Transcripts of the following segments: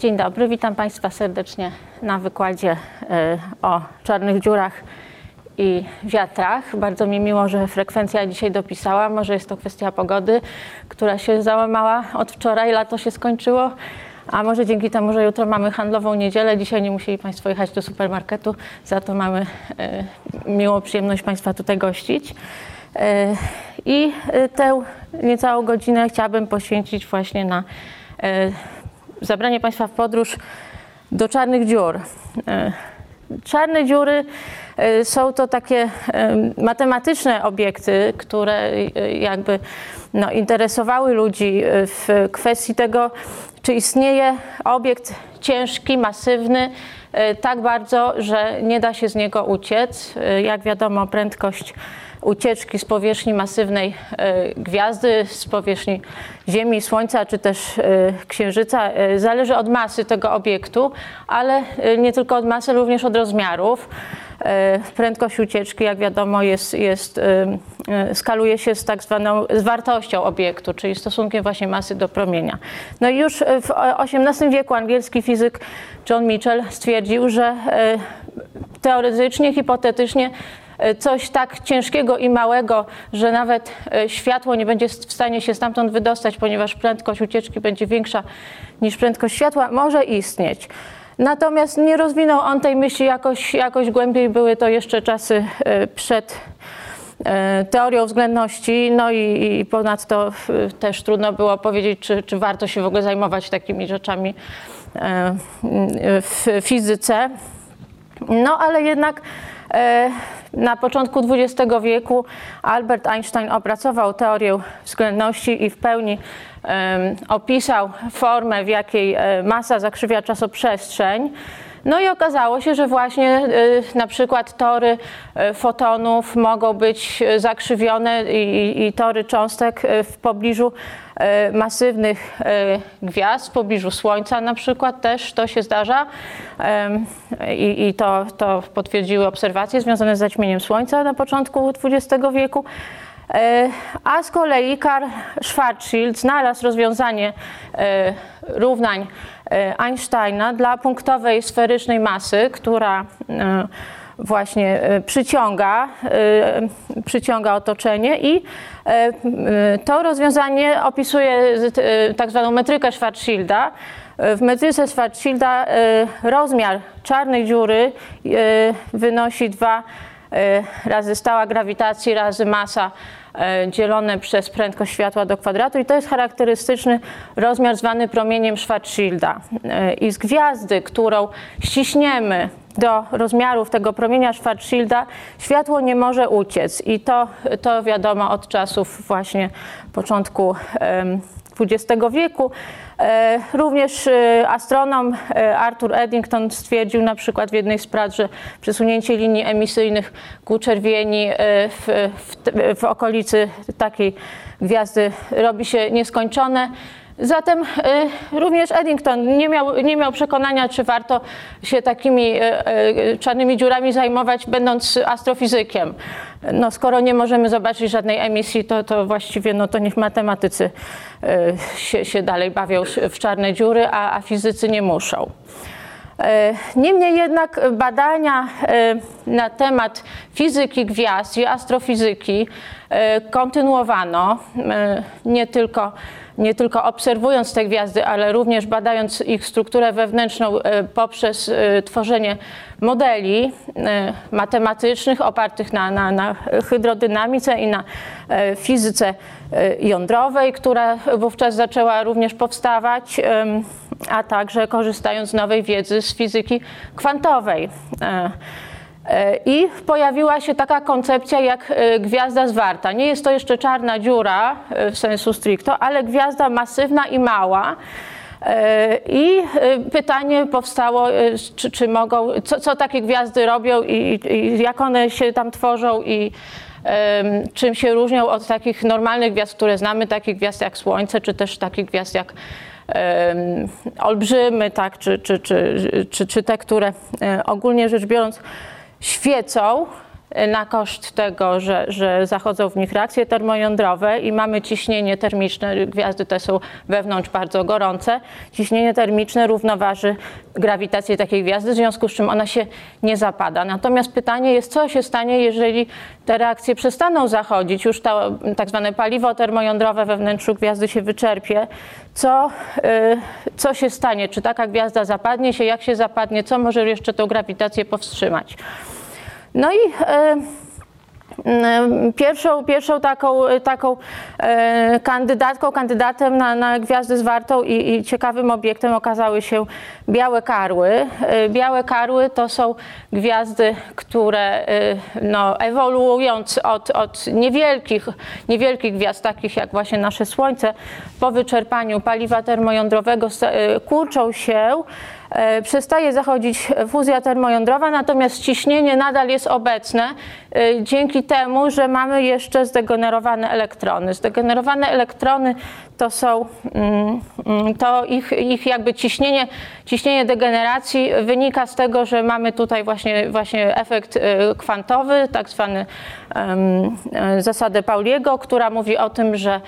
Dzień dobry, witam Państwa serdecznie na wykładzie e, o czarnych dziurach i wiatrach. Bardzo mi miło, że frekwencja dzisiaj dopisała. Może jest to kwestia pogody, która się załamała od wczoraj, lato się skończyło. A może dzięki temu, że jutro mamy handlową niedzielę, dzisiaj nie musieli Państwo jechać do supermarketu, za to mamy e, miłą przyjemność Państwa tutaj gościć. E, I tę niecałą godzinę chciałabym poświęcić właśnie na zabranie Państwa w podróż do czarnych dziur. E, czarne dziury e, są to takie e, matematyczne obiekty, które jakby no, interesowały ludzi w kwestii tego, czy istnieje obiekt ciężki, masywny, tak bardzo, że nie da się z niego uciec. Jak wiadomo, prędkość ucieczki z powierzchni masywnej e, gwiazdy, z powierzchni Ziemi, Słońca czy też e, Księżyca e, zależy od masy tego obiektu, ale nie tylko od masy, również od rozmiarów. Prędkość ucieczki, jak wiadomo, jest, jest, skaluje się z tak zwaną z wartością obiektu, czyli stosunkiem właśnie masy do promienia. No i już w XVIII wieku angielski fizyk John Mitchell stwierdził, że teoretycznie, hipotetycznie coś tak ciężkiego i małego, że nawet e, światło nie będzie w stanie się stamtąd wydostać, ponieważ prędkość ucieczki będzie większa niż prędkość światła, może istnieć. Natomiast nie rozwinął on tej myśli jakoś, jakoś głębiej, były to jeszcze czasy e, przed teorią względności, no i, i ponadto też trudno było powiedzieć, czy, czy warto się w ogóle zajmować takimi rzeczami w fizyce. No ale jednak E, na początku XX wieku Albert Einstein opracował teorię względności i w pełni opisał formę, w jakiej e, masa zakrzywia czasoprzestrzeń. No i okazało się, że właśnie y, na przykład tory y, fotonów mogą być zakrzywione i, i tory cząstek y, w pobliżu masywnych gwiazd, w pobliżu Słońca na przykład też to się zdarza i, i to, to potwierdziły obserwacje związane z zaćmieniem Słońca na początku XX wieku. A z kolei Karl Schwarzschild znalazł rozwiązanie równań Einsteina dla punktowej sferycznej masy, która e, właśnie e, przyciąga, przyciąga otoczenie i to rozwiązanie opisuje tak zwaną metrykę Schwarzschilda. W metryce Schwarzschilda rozmiar czarnej dziury wynosi 2 razy stała grawitacji razy masa E, dzielone przez prędkość światła do kwadratu i to jest charakterystyczny rozmiar zwany promieniem Schwarzschilda. E, I z gwiazdy, którą ściśniemy do rozmiarów tego promienia Schwarzschilda, światło nie może uciec i to, to wiadomo od czasów właśnie początku XX wieku. E, również e, astronom e, Arthur Eddington stwierdził na przykład w jednej z prac, że przesunięcie linii emisyjnych ku czerwieni w, w, w okolicy takiej gwiazdy robi się nieskończone. Zatem y, również Eddington nie miał, nie miał przekonania, czy warto się takimi y, y, czarnymi dziurami zajmować, będąc astrofizykiem. No, skoro nie możemy zobaczyć żadnej emisji, to, to właściwie no, to niech matematycy się, się dalej bawią w czarne dziury, a, a fizycy nie muszą. Niemniej jednak badania na temat fizyki gwiazd i astrofizyki kontynuowano nie tylko nie tylko obserwując te gwiazdy, ale również badając ich strukturę wewnętrzną e, poprzez e, tworzenie modeli e, matematycznych opartych na, na, na hydrodynamice i na fizyce jądrowej, która wówczas zaczęła również powstawać, a także korzystając z nowej wiedzy z fizyki kwantowej. I pojawiła się taka koncepcja jak e, gwiazda zwarta. Nie jest to jeszcze czarna dziura e, w sensu stricto, ale gwiazda masywna i mała. E, I pytanie powstało, czy, czy mogą, co, co, takie gwiazdy robią i, i, jak one się tam tworzą i um, czym się różnią od takich normalnych gwiazd, które znamy, takich gwiazd jak Słońce, czy też takich gwiazd jak um, olbrzymy, tak, czy, czy, czy, czy, czy te, które ogólnie rzecz biorąc świecą na koszt tego, że, że zachodzą w nich reakcje termojądrowe i mamy ciśnienie termiczne, gwiazdy te są wewnątrz bardzo gorące, ciśnienie termiczne równoważy grawitację takiej gwiazdy, w związku z czym ona się nie zapada. Natomiast pytanie jest, co się stanie, jeżeli te reakcje przestaną zachodzić, już to tak zwane paliwo termojądrowe we wnętrzu gwiazdy się wyczerpie, co, y, co się stanie, czy taka gwiazda zapadnie się, jak się zapadnie, co może jeszcze tą grawitację powstrzymać. No i e, Pierwszą, pierwszą taką, taką e, kandydatką, kandydatem na, na gwiazdę zwartą i, i, ciekawym obiektem okazały się białe karły. E, białe karły to są gwiazdy, które no, ewoluując od, od niewielkich, niewielkich gwiazd, takich jak właśnie nasze Słońce, po wyczerpaniu paliwa termojądrowego kurczą się przestaje zachodzić fuzja termojądrowa, natomiast ciśnienie nadal jest obecne e, dzięki temu, że mamy jeszcze zdegenerowane elektrony. Zdegenerowane elektrony to są, mm, mm, to ich, ich jakby ciśnienie, ciśnienie degeneracji wynika z tego, że mamy tutaj właśnie, właśnie efekt e, kwantowy, tak zwany zasadę Pauliego, która mówi o tym, że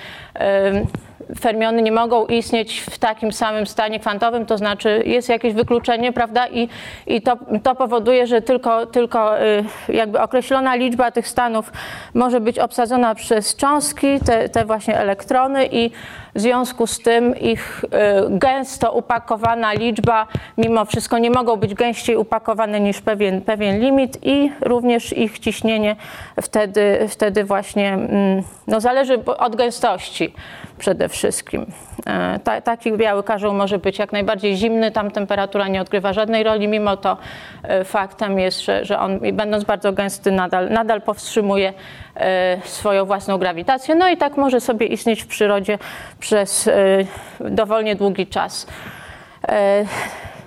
fermiony nie mogą istnieć w takim samym stanie kwantowym, to znaczy jest jakieś wykluczenie, prawda? I, i to, to powoduje, że tylko, tylko y, jakby określona liczba tych stanów może być obsadzona przez cząstki, te, te właśnie elektrony i w związku z tym ich y, gęsto upakowana liczba mimo wszystko nie mogą być gęściej upakowane niż pewien, pewien limit i również ich ciśnienie wtedy, wtedy właśnie mm, no zależy od gęstości przede wszystkim. E, ta, taki biały karzeł może być jak najbardziej zimny, tam temperatura nie odgrywa żadnej roli, mimo to e, faktem jest, że, że on będąc bardzo gęsty nadal, nadal powstrzymuje e, swoją własną grawitację, no i tak może sobie istnieć w przyrodzie przez dowolnie długi czas.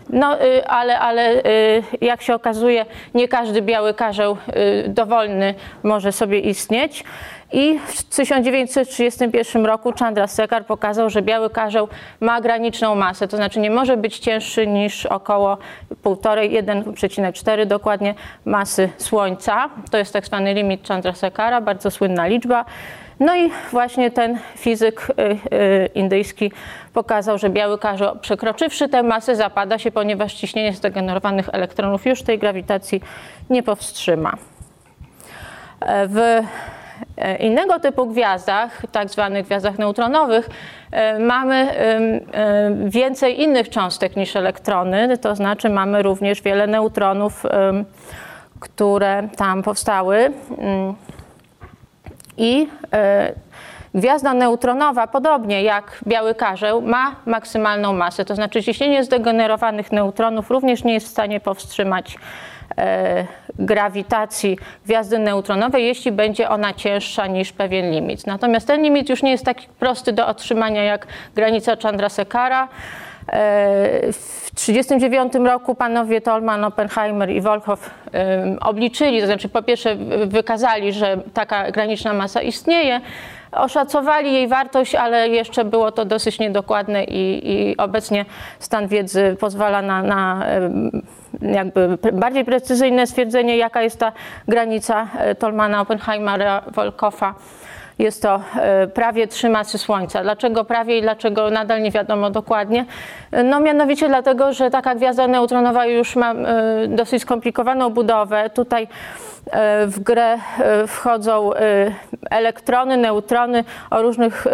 No, ale, ale jak się okazuje, nie każdy biały karzeł dowolny może sobie istnieć. I w 1931 roku Chandrasekhar pokazał, że biały karzeł ma graniczną masę, to znaczy nie może być cięższy niż około 1,5-1,4 dokładnie masy Słońca. To jest tak zwany limit Chandrasekhara, bardzo słynna liczba. No i właśnie ten fizyk y, y, indyjski pokazał, że biały karzeł przekroczywszy tę masę zapada się, ponieważ ciśnienie zdegenerowanych elektronów już tej grawitacji nie powstrzyma. E, w innego typu gwiazdach, tak zwanych gwiazdach neutronowych, e, mamy e, więcej innych cząstek niż elektrony, to znaczy mamy również wiele neutronów, które tam powstały. Mm. I Gwiazda neutronowa, podobnie jak biały karzeł, ma maksymalną masę, to znaczy ciśnienie zdegenerowanych neutronów również nie jest w stanie powstrzymać E, grawitacji gwiazdy neutronowej, jeśli będzie ona cięższa niż pewien limit. Natomiast ten limit już nie jest taki prosty do otrzymania jak granica Chandrasekhara. E, w 1939 roku panowie Tolman, Oppenheimer i Volkow obliczyli, to znaczy po pierwsze wykazali, że taka graniczna masa istnieje, oszacowali jej wartość, ale jeszcze było to dosyć niedokładne i, i obecnie stan wiedzy pozwala na, na jakby bardziej precyzyjne stwierdzenie, jaka jest ta granica e, Tolmana, Oppenheimera, Volkoffa. Jest to e, prawie trzy masy Słońca. Dlaczego prawie i dlaczego nadal nie wiadomo dokładnie? No mianowicie dlatego, że taka gwiazda neutronowa już ma e, dosyć skomplikowaną budowę. Tutaj w grę wchodzą elektrony, neutrony o różnych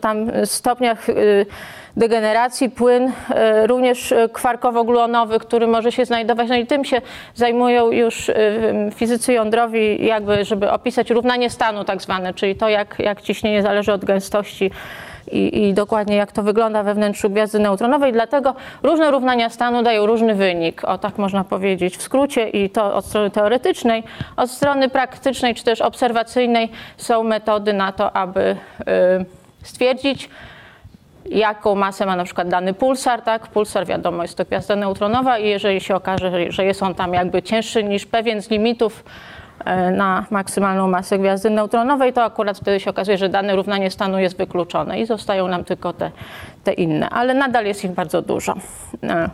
tam stopniach degeneracji, płyn e, również e, kwarkowo-gluonowy, który może się znajdować, no i tym się zajmują już e, fizycy jądrowi, jakby, żeby opisać równanie stanu tak zwane, czyli to, jak, jak ciśnienie zależy od gęstości i, i, dokładnie jak to wygląda we wnętrzu gwiazdy neutronowej. Dlatego różne równania stanu dają różny wynik, o tak można powiedzieć w skrócie i to od strony teoretycznej. Od strony praktycznej czy też obserwacyjnej są metody na to, aby stwierdzić, jaką masę ma na przykład dany pulsar, tak? Pulsar wiadomo jest to gwiazda neutronowa i jeżeli się okaże, że jest on tam jakby cięższy niż pewien z limitów na maksymalną masę gwiazdy neutronowej, to akurat wtedy się okazuje, że dane równanie stanu jest wykluczone i zostają nam tylko te, te inne, ale nadal jest ich bardzo dużo. E,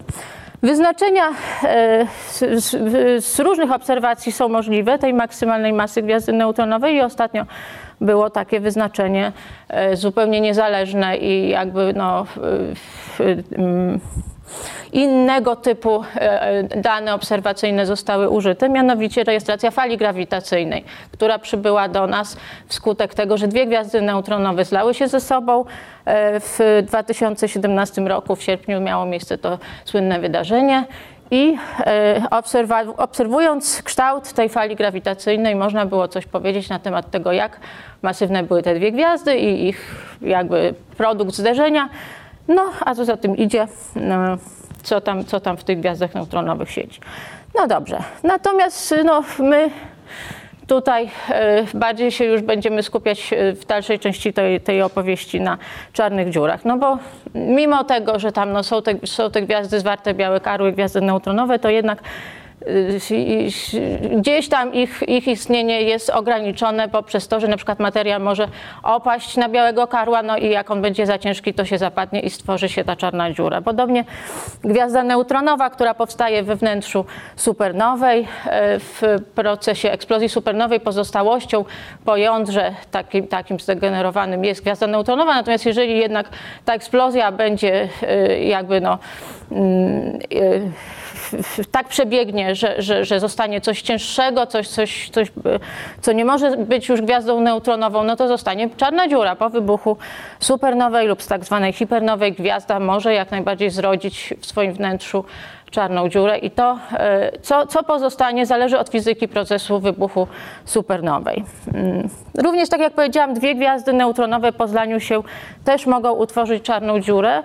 Wyznaczenia e, z, z, z, różnych obserwacji są możliwe tej maksymalnej masy gwiazdy neutronowej i ostatnio było takie wyznaczenie e, zupełnie niezależne i jakby no, innego typu e, dane obserwacyjne zostały użyte, mianowicie rejestracja fali grawitacyjnej, która przybyła do nas wskutek tego, że dwie gwiazdy neutronowe zlały się ze sobą. E, w 2017 roku, w sierpniu, miało miejsce to słynne wydarzenie. I e, obserwując kształt tej fali grawitacyjnej, można było coś powiedzieć na temat tego, jak masywne były te dwie gwiazdy i ich jakby produkt zderzenia. No, a co za tym idzie, no, co, tam, co tam w tych gwiazdach neutronowych siedzi. No dobrze, natomiast no, my tutaj e, bardziej się już będziemy skupiać e, w dalszej części tej, tej opowieści na czarnych dziurach. No bo mimo tego, że tam no, są, te, są te gwiazdy zwarte białe karły, gwiazdy neutronowe, to jednak gdzieś tam ich, ich istnienie jest ograniczone poprzez to, że na przykład materia może opaść na białego karła, no i jak on będzie za ciężki, to się zapadnie i stworzy się ta czarna dziura. Podobnie gwiazda neutronowa, która powstaje we wnętrzu supernowej, e, w procesie eksplozji supernowej pozostałością po jądrze takim, takim zdegenerowanym jest gwiazda neutronowa, natomiast jeżeli jednak ta eksplozja będzie jakby no e, tak przebiegnie, że, że, że zostanie coś cięższego, coś, coś, coś, co nie może być już gwiazdą neutronową, no to zostanie czarna dziura. Po wybuchu supernowej lub z tak zwanej hipernowej gwiazda może jak najbardziej zrodzić w swoim wnętrzu czarną dziurę i to, e, co, co pozostanie, zależy od fizyki procesu wybuchu supernowej. Mm. Również, tak jak powiedziałam, dwie gwiazdy neutronowe po zlaniu się też mogą utworzyć czarną dziurę.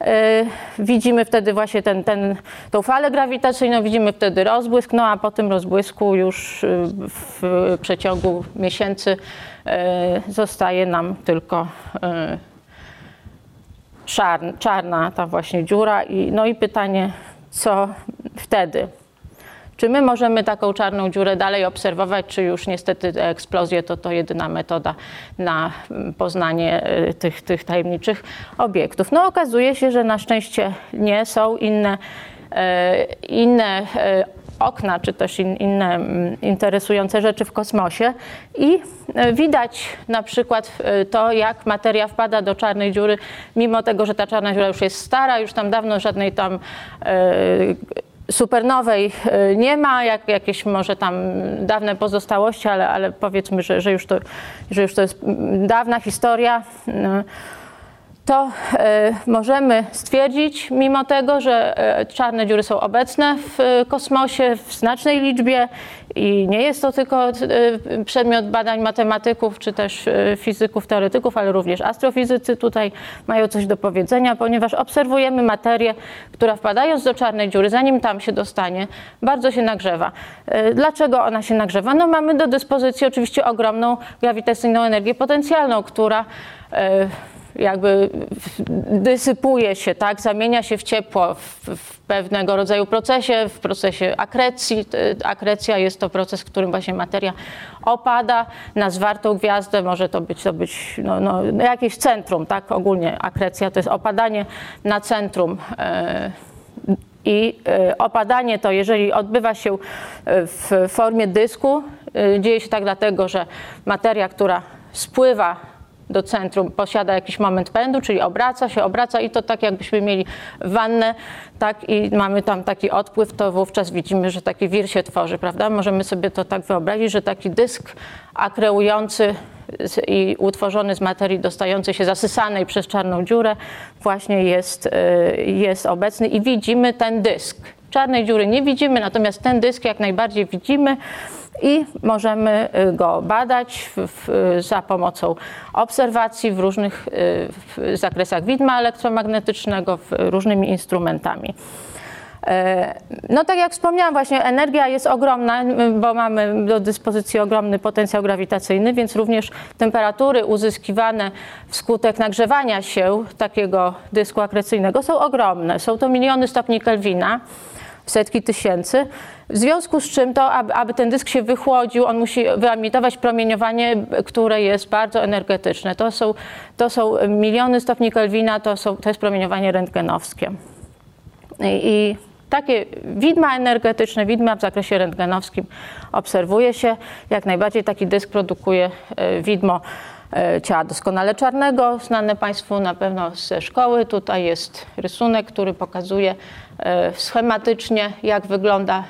E, widzimy wtedy właśnie ten, ten, tą falę grawitacyjną, widzimy wtedy rozbłysk, no a po tym rozbłysku już y, w przeciągu miesięcy e, zostaje nam tylko czarna ta właśnie dziura. I, no i pytanie, co wtedy? Czy my możemy taką czarną dziurę dalej obserwować, czy już niestety eksplozje to to jedyna metoda na mm, poznanie y, tych, tych tajemniczych obiektów? No okazuje się, że na szczęście nie są inne, y, inne y, okna, czy też in, inne mm, interesujące rzeczy w kosmosie i widać na przykład to, jak materia wpada do czarnej dziury, mimo tego, że ta czarna dziura już jest stara, już tam dawno żadnej tam supernowej e, nie ma, jak, jakieś może tam dawne pozostałości, ale, ale powiedzmy, że, że, już to, że już to jest dawna historia. To e, możemy stwierdzić, mimo tego, że e, czarne dziury są obecne w e, kosmosie w znacznej liczbie i nie jest to tylko przedmiot badań matematyków czy też fizyków, teoretyków, ale również astrofizycy tutaj mają coś do powiedzenia, ponieważ obserwujemy materię, która wpadając do czarnej dziury, zanim tam się dostanie, bardzo się nagrzewa. Dlaczego ona się nagrzewa? No mamy do dyspozycji oczywiście ogromną grawitacyjną energię potencjalną, która jakby dysypuje się, tak, zamienia się w ciepło w, w, pewnego rodzaju procesie, w procesie akrecji. Akrecja jest to proces, w którym właśnie materia opada na zwartą gwiazdę, może to być, to być no, no, jakieś centrum, tak, ogólnie akrecja to jest opadanie na centrum. E, i e, opadanie to, jeżeli odbywa się w formie dysku, e, dzieje się tak dlatego, że materia, która spływa do centrum posiada jakiś moment pędu, czyli obraca się, obraca i to tak jakbyśmy mieli wannę, tak i mamy tam taki odpływ, to wówczas widzimy, że taki wir się tworzy, prawda? Możemy sobie to tak wyobrazić, że taki dysk akreujący i utworzony z materii dostającej się zasysanej przez czarną dziurę właśnie jest, y, jest obecny i widzimy ten dysk. Czarnej dziury nie widzimy, natomiast ten dysk jak najbardziej widzimy i możemy y, go badać w, za pomocą obserwacji w różnych y, w zakresach widma elektromagnetycznego, różnymi instrumentami. E, no tak jak wspomniałam, właśnie energia jest ogromna, bo mamy do dyspozycji ogromny potencjał grawitacyjny, więc również temperatury uzyskiwane wskutek nagrzewania się takiego dysku akrecyjnego są ogromne. Są to miliony stopni Kelwina setki tysięcy. W związku z czym to, aby, aby, ten dysk się wychłodził, on musi wyemitować promieniowanie, które jest bardzo energetyczne. To są, to są miliony stopni Kelwina, to, są, to jest promieniowanie rentgenowskie. I, i takie widma energetyczne, widma w zakresie rentgenowskim obserwuje się. Jak najbardziej taki dysk produkuje widmo ciała doskonale czarnego, znane Państwu na pewno ze szkoły. Tutaj jest rysunek, który pokazuje schematycznie, jak wygląda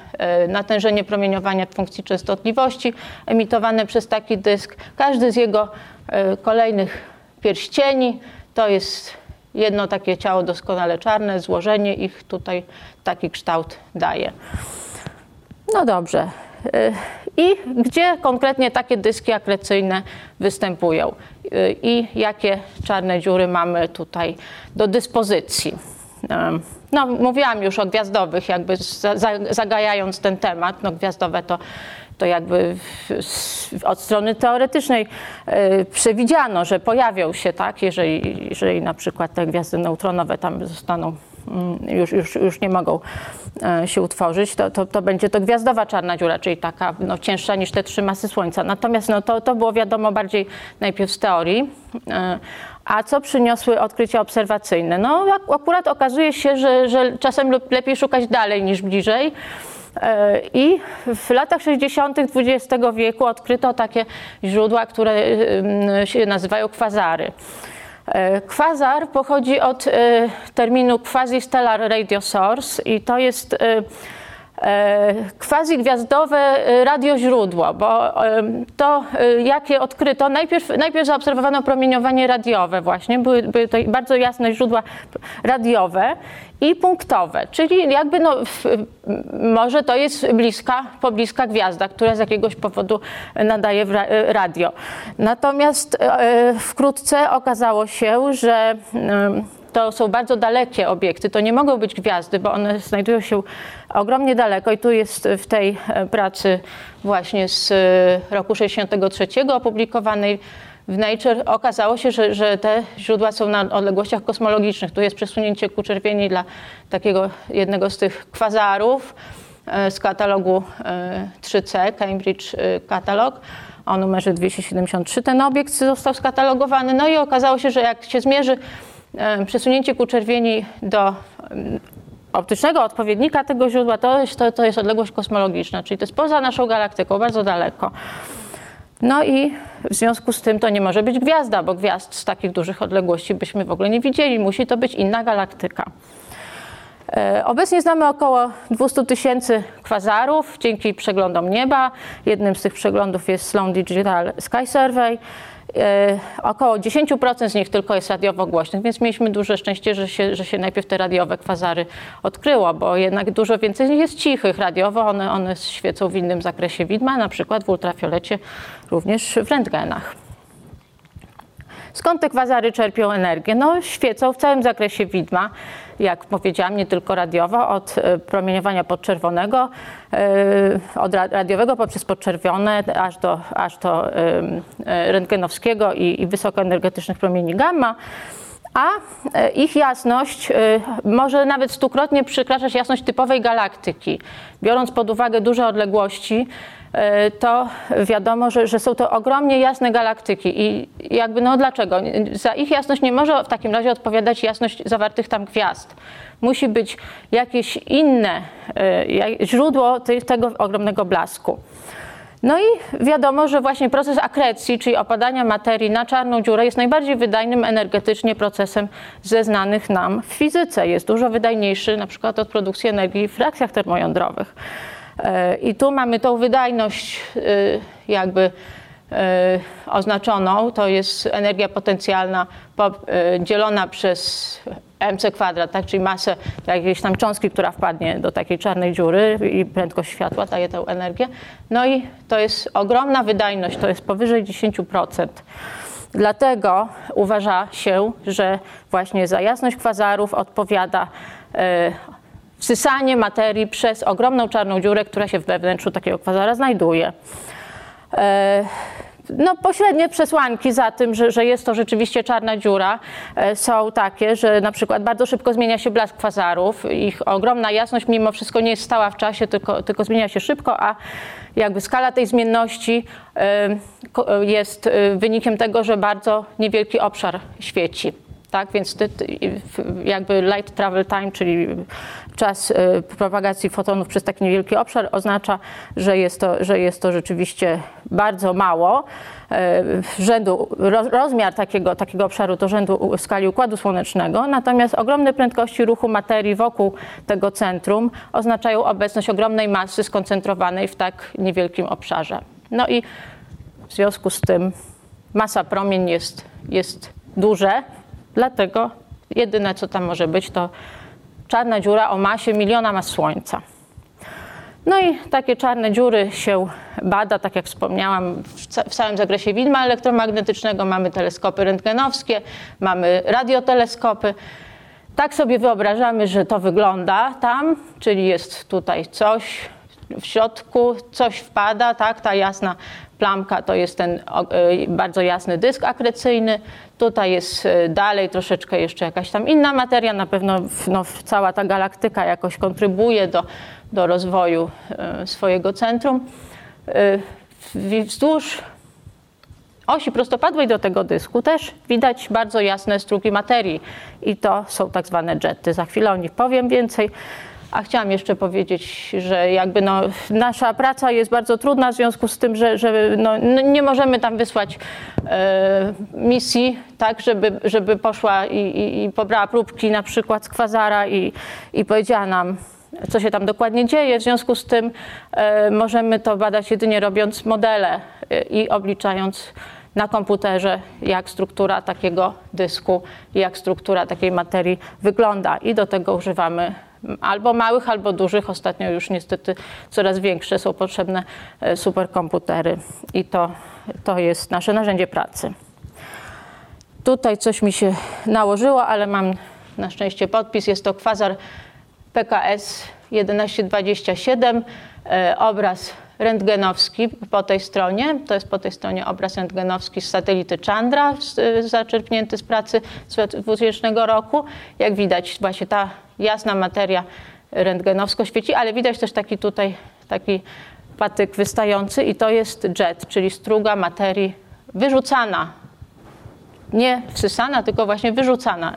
natężenie promieniowania funkcji częstotliwości emitowane przez taki dysk. Każdy z jego kolejnych pierścieni to jest jedno takie ciało doskonale czarne, złożenie ich tutaj taki kształt daje. No dobrze. I gdzie konkretnie takie dyski akrecyjne występują i jakie czarne dziury mamy tutaj do dyspozycji. No, mówiłam już o gwiazdowych, jakby zagajając ten temat. No, gwiazdowe to to jakby od strony teoretycznej e, przewidziano, że pojawią się, tak, jeżeli, jeżeli na przykład te gwiazdy neutronowe tam zostaną mm, już, już, już nie mogą e, się utworzyć, to, to, to będzie to gwiazdowa czarna dziura, czyli taka no, cięższa niż te trzy masy Słońca. Natomiast no, to, to było wiadomo bardziej najpierw z teorii. A co przyniosły odkrycia obserwacyjne? No akurat okazuje się, że, że czasem lepiej szukać dalej niż bliżej. E, I w latach 60. XX wieku odkryto takie źródła, które się nazywają kwazary. E, kwazar pochodzi od e, terminu quasi-stellar radio source i to jest quasi-gwiazdowe radioźródło, bo to, jakie odkryto, najpierw, najpierw zaobserwowano promieniowanie radiowe właśnie, były, były to bardzo jasne źródła radiowe i punktowe, czyli jakby no, może to jest bliska, pobliska gwiazda, która z jakiegoś powodu nadaje radio. Natomiast e, wkrótce okazało się, że to są bardzo dalekie obiekty, to nie mogą być gwiazdy, bo one znajdują się ogromnie daleko i tu jest w tej e, pracy właśnie z e, roku 63 opublikowanej w Nature okazało się, że, że te źródła są na odległościach kosmologicznych. Tu jest przesunięcie ku czerwieni dla takiego jednego z tych kwazarów e, z katalogu 3C, Cambridge Catalog o numerze 273. Ten obiekt został skatalogowany, no i okazało się, że jak się zmierzy przesunięcie ku czerwieni do optycznego odpowiednika tego źródła, to jest, to, to jest odległość kosmologiczna, czyli to jest poza naszą galaktyką, bardzo daleko. No i w związku z tym to nie może być gwiazda, bo gwiazd z takich dużych odległości byśmy w ogóle nie widzieli. Musi to być inna galaktyka. E, obecnie znamy około 200 tysięcy kwazarów dzięki przeglądom nieba. Jednym z tych przeglądów jest Sloan Digital Sky Survey. E, około 10% z nich tylko jest radiowo głośnych, więc mieliśmy duże szczęście, że się, że się najpierw te radiowe kwazary odkryło, bo jednak dużo więcej z nich jest cichych radiowo, one, one świecą w innym zakresie widma, na przykład w ultrafiolecie, również w rentgenach. Skąd te kwazary czerpią energię? No, świecą w całym zakresie widma, jak powiedziałam, nie tylko radiowo, od e, promieniowania podczerwonego, e, od radiowego poprzez podczerwone, aż do, aż do e, rentgenowskiego i, i wysokoenergetycznych promieni gamma a ich jasność może nawet stukrotnie przekraczać jasność typowej galaktyki. Biorąc pod uwagę duże odległości, to wiadomo, że, że są to ogromnie jasne galaktyki i jakby no dlaczego? Za ich jasność nie może w takim razie odpowiadać jasność zawartych tam gwiazd. Musi być jakieś inne e, źródło tego ogromnego blasku. No i wiadomo, że właśnie proces akrecji, czyli opadania materii na czarną dziurę jest najbardziej wydajnym energetycznie procesem ze znanych nam w fizyce. Jest dużo wydajniejszy na przykład od produkcji energii w reakcjach termojądrowych. E, I tu mamy tą wydajność e, jakby e, oznaczoną, to jest energia potencjalna dzielona przez mc kwadrat, tak, czyli masę jakiejś tam cząstki, która wpadnie do takiej czarnej dziury i prędkość światła daje tę energię. No i to jest ogromna wydajność, to jest powyżej 10%. Dlatego uważa się, że właśnie za jasność kwazarów odpowiada wsysanie materii przez ogromną czarną dziurę, która się we wnętrzu takiego kwazara znajduje. E, no, pośrednie przesłanki za tym, że, że jest to rzeczywiście czarna dziura, e, są takie, że na przykład bardzo szybko zmienia się blask kwazarów. Ich ogromna jasność mimo wszystko nie jest stała w czasie, tylko, tylko zmienia się szybko, a jakby skala tej zmienności e, jest wynikiem tego, że bardzo niewielki obszar świeci. Tak, więc ty, ty, jakby light travel time, czyli czas y, propagacji fotonów przez taki niewielki obszar oznacza, że jest to, że jest to rzeczywiście bardzo mało. Y, rzędu, rozmiar takiego, takiego obszaru to rzędu skali Układu Słonecznego, natomiast ogromne prędkości ruchu materii wokół tego centrum oznaczają obecność ogromnej masy skoncentrowanej w tak niewielkim obszarze. No i w związku z tym masa promień jest, jest duże, dlatego jedyne co tam może być to czarna dziura o masie miliona mas Słońca. No i takie czarne dziury się bada, tak jak wspomniałam, w, całym zakresie widma elektromagnetycznego. Mamy teleskopy rentgenowskie, mamy radioteleskopy. Tak sobie wyobrażamy, że to wygląda tam, czyli jest tutaj coś w środku, coś wpada, tak, ta jasna plamka to jest ten e, bardzo jasny dysk akrecyjny. Tutaj jest e, dalej troszeczkę jeszcze jakaś tam inna materia. Na pewno no, cała ta galaktyka jakoś kontrybuje do, do rozwoju e, swojego centrum. Wzdłuż osi prostopadłej do tego dysku też widać bardzo jasne strugi materii i to są tak zwane jety. Za chwilę o nich powiem więcej. A chciałam jeszcze powiedzieć, że jakby no, nasza praca jest bardzo trudna w związku z tym, że, że no, nie możemy tam wysłać e, misji, tak, żeby, żeby poszła i, i, i pobrała próbki na przykład z kwazara i, i powiedziała nam, co się tam dokładnie dzieje. W związku z tym e, możemy to badać jedynie robiąc modele e, i obliczając na komputerze, jak struktura takiego dysku, jak struktura takiej materii wygląda. I do tego używamy albo małych, albo dużych. Ostatnio już niestety coraz większe są potrzebne e, superkomputery i to, to jest nasze narzędzie pracy. Tutaj coś mi się nałożyło, ale mam na szczęście podpis. Jest to kwazar PKS 1127, e, obraz rentgenowski po tej stronie. To jest po tej stronie obraz rentgenowski z satelity Chandra, zaczerpnięty z pracy z 2000 roku. Jak widać, właśnie ta jasna materia rentgenowsko świeci, ale widać też taki tutaj taki patyk wystający i to jest jet, czyli struga materii wyrzucana, nie wsysana, tylko właśnie wyrzucana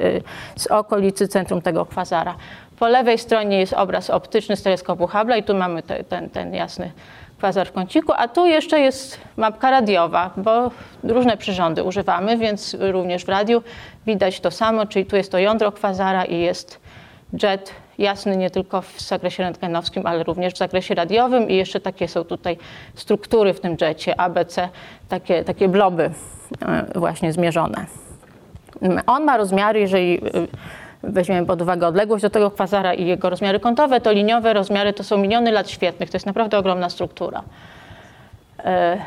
y, z okolicy centrum tego kwazara. Po lewej stronie jest obraz optyczny z teleskopu Hubble'a i tu mamy te, ten, ten jasny kwazar w kąciku, a tu jeszcze jest mapka radiowa, bo różne przyrządy używamy, więc również w radiu widać to samo, czyli tu jest to jądro kwazara i jest jet jasny nie tylko w zakresie rentgenowskim, ale również w zakresie radiowym i jeszcze takie są tutaj struktury w tym jecie, ABC, takie, takie bloby e, właśnie zmierzone. On ma rozmiary, jeżeli e, weźmiemy pod uwagę odległość do tego kwazara i jego rozmiary kątowe, to liniowe rozmiary to są miliony lat świetnych. To jest naprawdę ogromna struktura. E,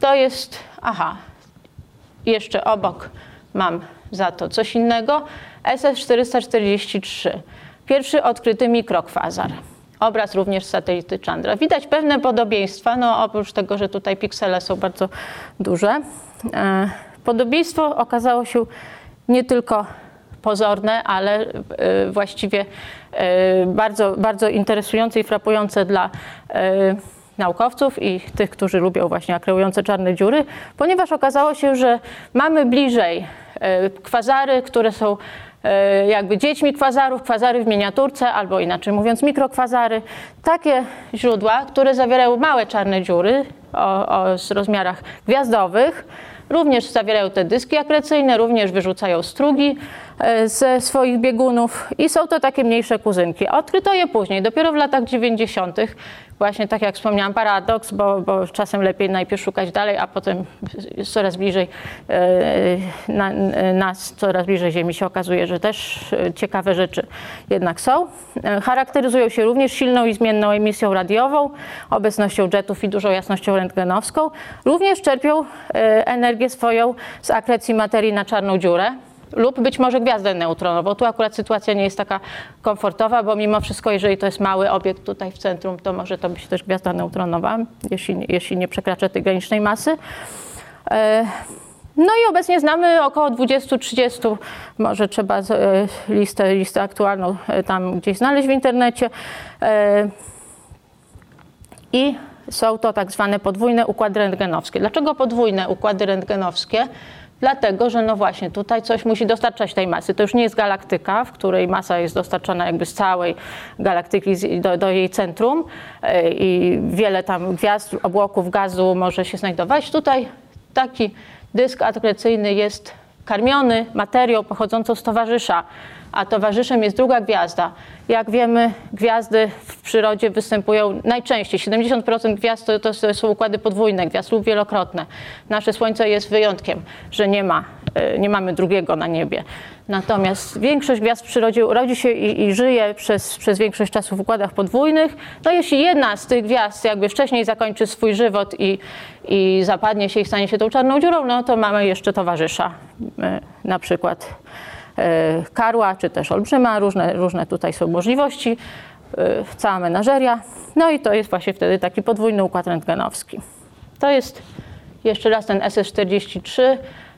to jest, aha, jeszcze obok mam za to coś innego. SS-443. Pierwszy odkryty mikrokwazar. Obraz również z satelity Chandra. Widać pewne podobieństwa, no oprócz tego, że tutaj piksele są bardzo duże. E, podobieństwo okazało się nie tylko pozorne, ale e, właściwie e, bardzo, bardzo interesujące i frapujące dla naukowców i tych, którzy lubią właśnie akreujące czarne dziury, ponieważ okazało się, że mamy bliżej kwazary, które są jakby dziećmi kwazarów, kwazary w miniaturce, albo inaczej mówiąc mikrokwazary. Takie źródła, które zawierają małe czarne dziury o, o rozmiarach gwiazdowych, również zawierają te dyski akrecyjne, również wyrzucają strugi ze swoich biegunów i są to takie mniejsze kuzynki. Odkryto je później, dopiero w latach 90 właśnie tak jak wspomniałam, paradoks, bo, bo czasem lepiej najpierw szukać dalej, a potem coraz bliżej e, na, nas, coraz bliżej Ziemi się okazuje, że też e, ciekawe rzeczy jednak są. E, charakteryzują się również silną i zmienną emisją radiową, obecnością jetów i dużą jasnością rentgenowską. Również czerpią energię swoją z akrecji materii na czarną dziurę lub być może gwiazdę neutronową. Tu akurat sytuacja nie jest taka komfortowa, bo mimo wszystko, jeżeli to jest mały obiekt tutaj w centrum, to może to być też gwiazda neutronowa, jeśli, jeśli nie przekracza tej granicznej masy. E, no i obecnie znamy około 20-30, może trzeba e, listę, listę aktualną e, tam gdzieś znaleźć w internecie. I są to tak zwane podwójne układy rentgenowskie. Dlaczego podwójne układy rentgenowskie? Dlatego, że no właśnie tutaj coś musi dostarczać tej masy. To już nie jest galaktyka, w której masa jest dostarczana jakby z całej galaktyki do, do jej centrum e, i wiele tam gwiazd, obłoków gazu może się znajdować. Tutaj taki dysk akrecyjny jest karmiony materią pochodzącą z towarzysza, a towarzyszem jest druga gwiazda. Jak wiemy, gwiazdy w przyrodzie występują najczęściej. 70% gwiazd to, to są układy podwójne, gwiazd lub wielokrotne. Nasze Słońce jest wyjątkiem, że nie ma, e, nie mamy drugiego na niebie. Natomiast większość gwiazd w przyrodzie rodzi się i, i żyje przez, przez większość czasu w układach podwójnych. No jeśli jedna z tych gwiazd jakby wcześniej zakończy swój żywot i, i zapadnie się i stanie się tą czarną dziurą, no to mamy jeszcze towarzysza, e, na przykład karła, czy też olbrzyma, różne, różne tutaj są możliwości, e, cała menażeria. No i to jest właśnie wtedy taki podwójny układ rentgenowski. To jest jeszcze raz ten SS43,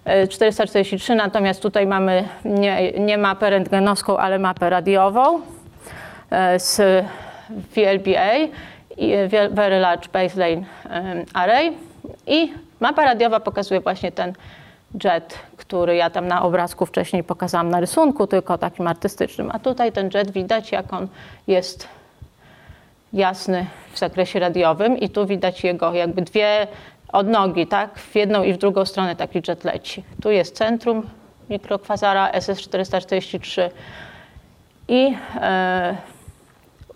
e, 443, natomiast tutaj mamy nie, nie mapę rentgenowską, ale mapę radiową e, z VLBA, e, Very- Large Baseline Array i mapa radiowa pokazuje właśnie ten jet, który ja tam na obrazku wcześniej pokazałam na rysunku, tylko takim artystycznym. A tutaj ten jet widać, jak on jest jasny w zakresie radiowym i tu widać jego jakby dwie odnogi, tak? W jedną i w drugą stronę taki jet leci. Tu jest centrum mikrokwazara SS443 i e,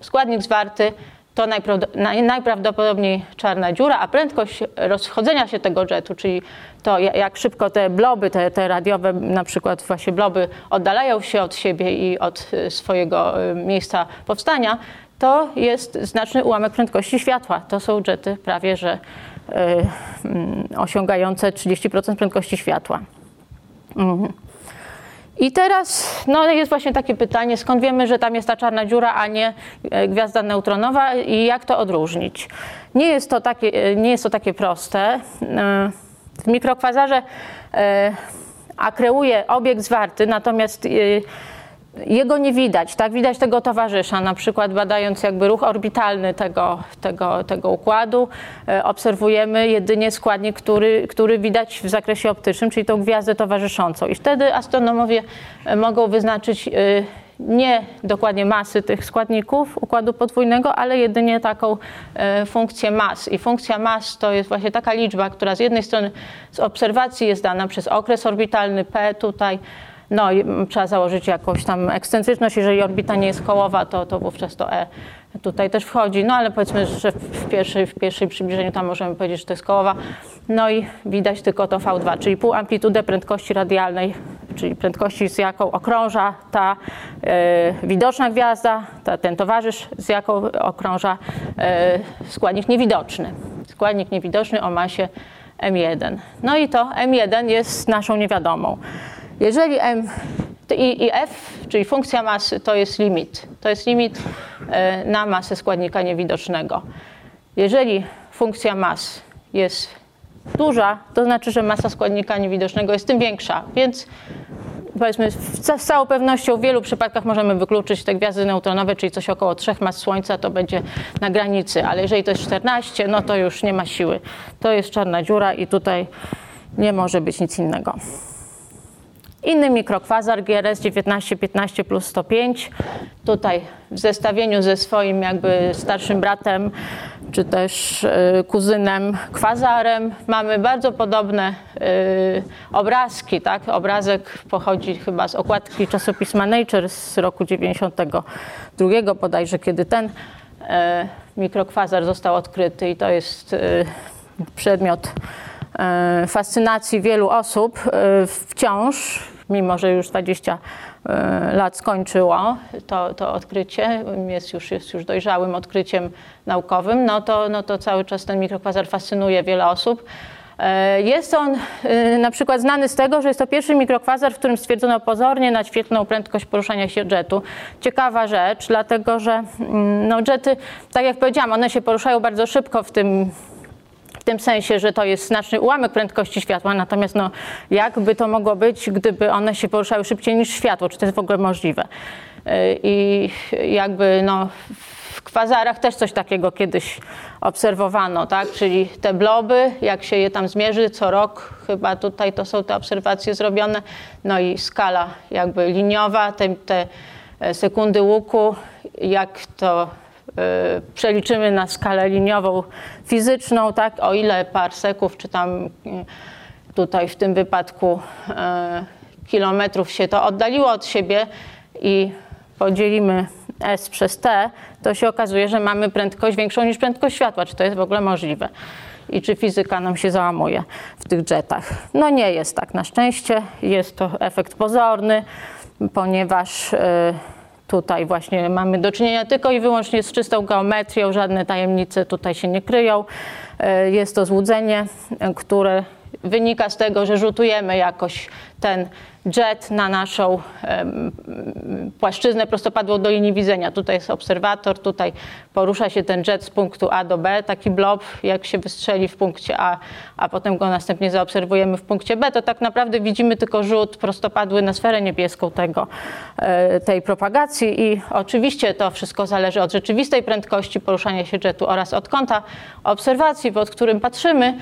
składnik zwarty to najprawd- naj- najprawdopodobniej czarna dziura, a prędkość rozchodzenia się tego jetu, czyli to ja- jak szybko te bloby, te, te radiowe na przykład właśnie bloby oddalają się od siebie i od y, swojego y, miejsca powstania, to jest znaczny ułamek prędkości światła. To są jety prawie że y, mm, osiągające 30% prędkości światła. I teraz no, jest właśnie takie pytanie, skąd wiemy, że tam jest ta czarna dziura, a nie e, gwiazda neutronowa i jak to odróżnić? Nie jest to takie, e, nie jest to takie proste. E, W mikrokwazarze akreuje obiekt zwarty, natomiast jego nie widać, tak? Widać tego towarzysza, na przykład badając jakby ruch orbitalny tego, tego, tego układu, e, obserwujemy jedynie składnik, który, który widać w zakresie optycznym, czyli tą gwiazdę towarzyszącą. I wtedy astronomowie e, mogą wyznaczyć e, nie dokładnie masy tych składników układu podwójnego, ale jedynie taką funkcję mas. I funkcja mas to jest właśnie taka liczba, która z jednej strony z obserwacji jest dana przez okres orbitalny P tutaj, no trzeba założyć jakąś tam ekscentryczność. Jeżeli orbita nie jest kołowa, to, to wówczas to E tutaj też wchodzi. No ale powiedzmy, że w pierwszej, w pierwszej przybliżeniu tam możemy powiedzieć, że to jest kołowa. No i widać tylko to V2, czyli pół amplitudę prędkości radialnej, czyli prędkości z jaką okrąża ta e, widoczna gwiazda, ta, ten towarzysz, z jaką okrąża e, składnik niewidoczny. Składnik niewidoczny o masie M1. No i to M1 jest naszą niewiadomą. Jeżeli M i, i F, czyli funkcja masy, to jest limit. To jest limit e, na masę składnika niewidocznego. Jeżeli funkcja mas jest duża, to znaczy, że masa składnika niewidocznego jest tym większa, więc powiedzmy z całą pewnością w wielu przypadkach możemy wykluczyć te gwiazdy neutronowe, czyli coś około 3 mas Słońca, to będzie na granicy, ale jeżeli to jest 14, no to już nie ma siły. To jest czarna dziura i tutaj nie może być nic innego. Inny mikrokwazar GRS 1915 plus 105. Tutaj w zestawieniu ze swoim jakby starszym bratem czy też y, kuzynem kwazarem mamy bardzo podobne y, obrazki. Tak? Obrazek pochodzi chyba z okładki czasopisma Nature z roku 92 bodajże, kiedy ten y, mikrokwazar został odkryty i to jest przedmiot fascynacji wielu osób e, wciąż, mimo że już 20 e, lat skończyło to, to odkrycie, jest już, jest już dojrzałym odkryciem naukowym, no to, no to cały czas ten mikrokwazar fascynuje wiele osób. E, Jest on e, na przykład znany z tego, że jest to pierwszy mikrokwazar, w którym stwierdzono pozornie nadświetlną prędkość poruszania się jetu. Ciekawa rzecz, dlatego że mm, no, jety, tak jak powiedziałam, one się poruszają bardzo szybko w tym w tym sensie, że to jest znaczny ułamek prędkości światła, natomiast no, jakby to mogło być, gdyby one się poruszały szybciej niż światło, czy to jest w ogóle możliwe? Yy, I jakby no, w kwazarach też coś takiego kiedyś obserwowano, tak? Czyli te bloby, jak się je tam zmierzy co rok, chyba tutaj to są te obserwacje zrobione, no i skala jakby liniowa, te, te e, sekundy łuku, jak to y, przeliczymy na skalę liniową fizyczną, tak? O ile parseków, czy tam y, tutaj w tym wypadku y, kilometrów się to oddaliło od siebie i podzielimy S przez T, to się okazuje, że mamy prędkość większą niż prędkość światła. Czy to jest w ogóle możliwe? I czy fizyka nam się załamuje w tych jetach? No nie jest tak na szczęście. Jest to efekt pozorny, ponieważ y, tutaj właśnie mamy do czynienia tylko i wyłącznie z czystą geometrią, żadne tajemnice tutaj się nie kryją. Y, Jest to złudzenie, y, które wynika z tego, że rzutujemy jakoś ten jet na naszą płaszczyznę prostopadłą do linii widzenia. Tutaj jest obserwator, tutaj porusza się ten jet z punktu A do B, taki blob, jak się wystrzeli w punkcie A, a potem go następnie zaobserwujemy w punkcie B, to tak naprawdę widzimy tylko rzut prostopadły na sferę niebieską tego, e, tej propagacji i oczywiście to wszystko zależy od rzeczywistej prędkości poruszania się jetu oraz od kąta obserwacji, pod którym patrzymy.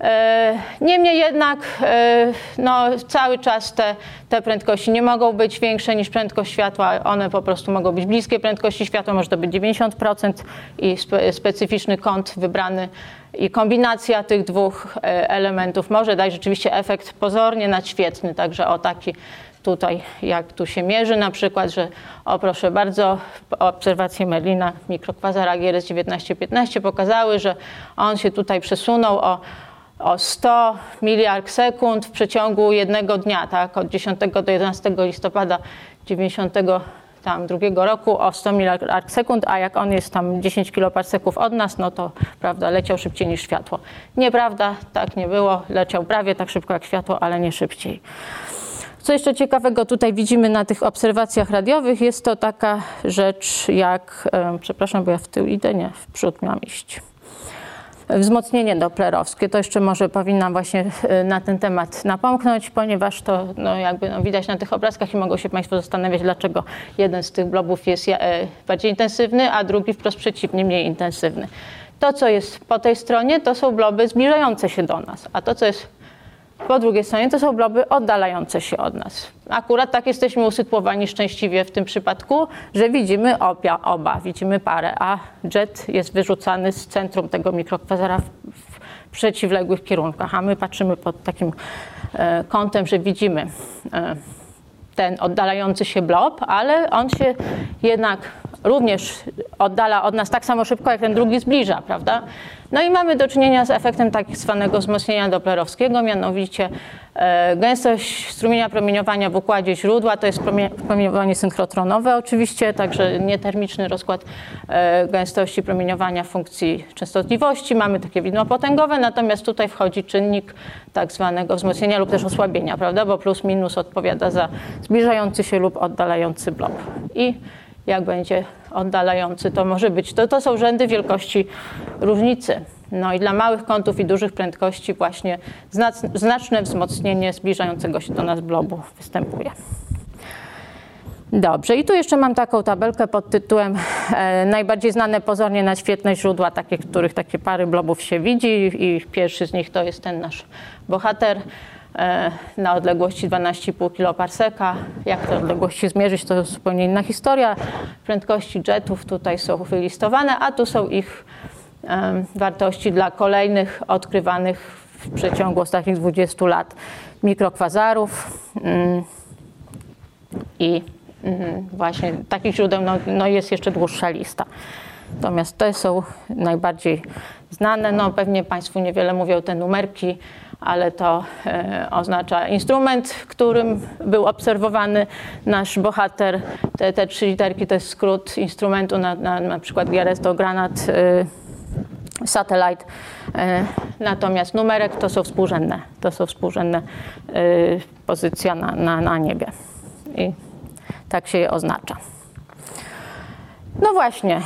E, Niemniej jednak e, no, cały czas te, te prędkości nie mogą być większe niż prędkość światła, one po prostu mogą być bliskie prędkości światła, może to być 90% i spe, specyficzny kąt wybrany. I kombinacja tych dwóch e, elementów może dać rzeczywiście efekt pozornie nadświetny, także o taki tutaj, jak tu się mierzy na przykład, że o proszę bardzo, obserwacje Merlina, mikrokwazara GRS 1915 pokazały, że on się tutaj przesunął o o 100 miliard sekund w przeciągu jednego dnia, tak, od 10 do 11 listopada 90 tam drugiego roku o 100 miliard sekund, a jak on jest tam 10 kiloparseków od nas, no to prawda, leciał szybciej niż światło. Nieprawda, tak nie było, leciał prawie tak szybko jak światło, ale nie szybciej. Co jeszcze ciekawego tutaj widzimy na tych obserwacjach radiowych, jest to taka rzecz jak, przepraszam, bo ja w tył idę, nie, w przód miałam iść wzmocnienie doplerowskie. To jeszcze może powinnam właśnie e, na ten temat napomknąć, ponieważ to no, jakby no, widać na tych obrazkach i mogą się Państwo zastanawiać, dlaczego jeden z tych blobów jest e, bardziej intensywny, a drugi wprost przeciwnie, mniej intensywny. To, co jest po tej stronie, to są bloby zbliżające się do nas, a to, co jest po drugiej stronie to są bloby oddalające się od nas. Akurat tak jesteśmy usytuowani szczęśliwie w tym przypadku, że widzimy obia, oba, widzimy parę, a jet jest wyrzucany z centrum tego mikrokwazara w, w przeciwległych kierunkach, a my patrzymy pod takim e, kątem, że widzimy e, ten oddalający się blob, ale on się jednak również oddala od nas tak samo szybko, jak ten drugi zbliża, prawda? No i mamy do czynienia z efektem tak zwanego wzmocnienia doplerowskiego, mianowicie e, gęstość strumienia promieniowania w układzie źródła to jest promieniowanie synchrotronowe oczywiście, także nietermiczny rozkład e, gęstości promieniowania funkcji częstotliwości. Mamy takie widmo potęgowe, natomiast tutaj wchodzi czynnik tak zwanego wzmocnienia lub też osłabienia, prawda, bo plus minus odpowiada za zbliżający się lub oddalający blok. I jak będzie oddalający, to może być. To, to są rzędy wielkości różnicy. No i dla małych kątów i dużych prędkości właśnie znaczne wzmocnienie zbliżającego się do nas blobu występuje. Dobrze, i tu jeszcze mam taką tabelkę pod tytułem e, najbardziej znane pozornie na świetne źródła, takie, których takie pary blobów się widzi i pierwszy z nich to jest ten nasz bohater. E, na odległości 12,5 kiloparseka. Jak te odległości zmierzyć, to zupełnie inna historia. Prędkości jetów tutaj są wylistowane, a tu są ich wartości dla kolejnych odkrywanych w przeciągu ostatnich 20 lat mikrokwazarów. Mm. I mm, właśnie takich źródeł no, no jest jeszcze dłuższa lista. Natomiast te są najbardziej znane. No, pewnie Państwu niewiele mówią te numerki ale to e, oznacza instrument, którym był obserwowany nasz bohater. Te, te trzy literki to jest skrót instrumentu, na, na, na przykład GRS to granat e, satellite. E, natomiast numerek to są współrzędne, to są współrzędne pozycja na, na, na niebie. I tak się je oznacza. No właśnie,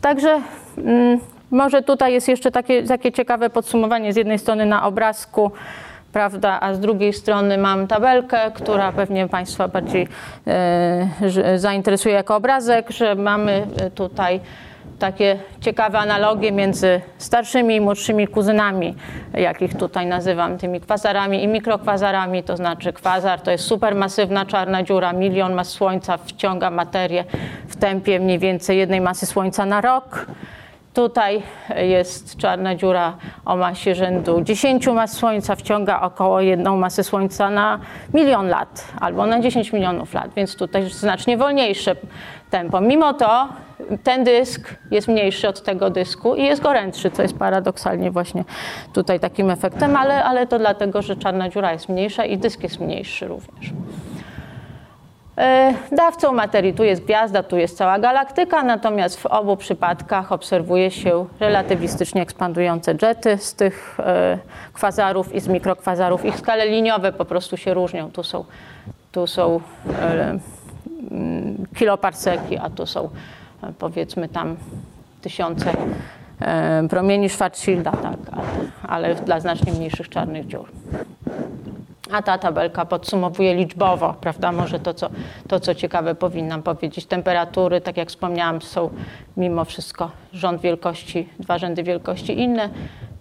także mm, może tutaj jest jeszcze takie, takie ciekawe podsumowanie. Z jednej strony na obrazku prawda, a z drugiej strony mam tabelkę, która pewnie Państwa bardziej e, zainteresuje jako obrazek, że mamy tutaj takie ciekawe analogie między starszymi i młodszymi kuzynami, jakich tutaj nazywam tymi kwazarami i mikrokwazarami, to znaczy kwazar to jest supermasywna czarna dziura, milion mas Słońca wciąga materię w tempie mniej więcej jednej masy Słońca na rok. Tutaj jest czarna dziura o masie rzędu 10 mas Słońca, wciąga około jedną masę Słońca na milion lat albo na 10 milionów lat, więc tutaj znacznie wolniejsze tempo. Mimo to ten dysk jest mniejszy od tego dysku i jest gorętszy, co jest paradoksalnie właśnie tutaj takim efektem, ale, ale to dlatego, że czarna dziura jest mniejsza i dysk jest mniejszy również. E, dawcą materii tu jest gwiazda, tu jest cała galaktyka, natomiast w obu przypadkach obserwuje się relatywistycznie ekspandujące jety z tych e, kwazarów i z mikrokwazarów. Ich skale liniowe po prostu się różnią. Tu są, tu są e, mm, kiloparseki, a tu są powiedzmy tam tysiące promieni Schwarzschilda, tak, ale, ale dla znacznie mniejszych czarnych dziur. A ta tabelka podsumowuje liczbowo, prawda? Może to co, to, co ciekawe powinnam powiedzieć. Temperatury, tak jak wspomniałam, są mimo wszystko rząd wielkości, dwa rzędy wielkości inne,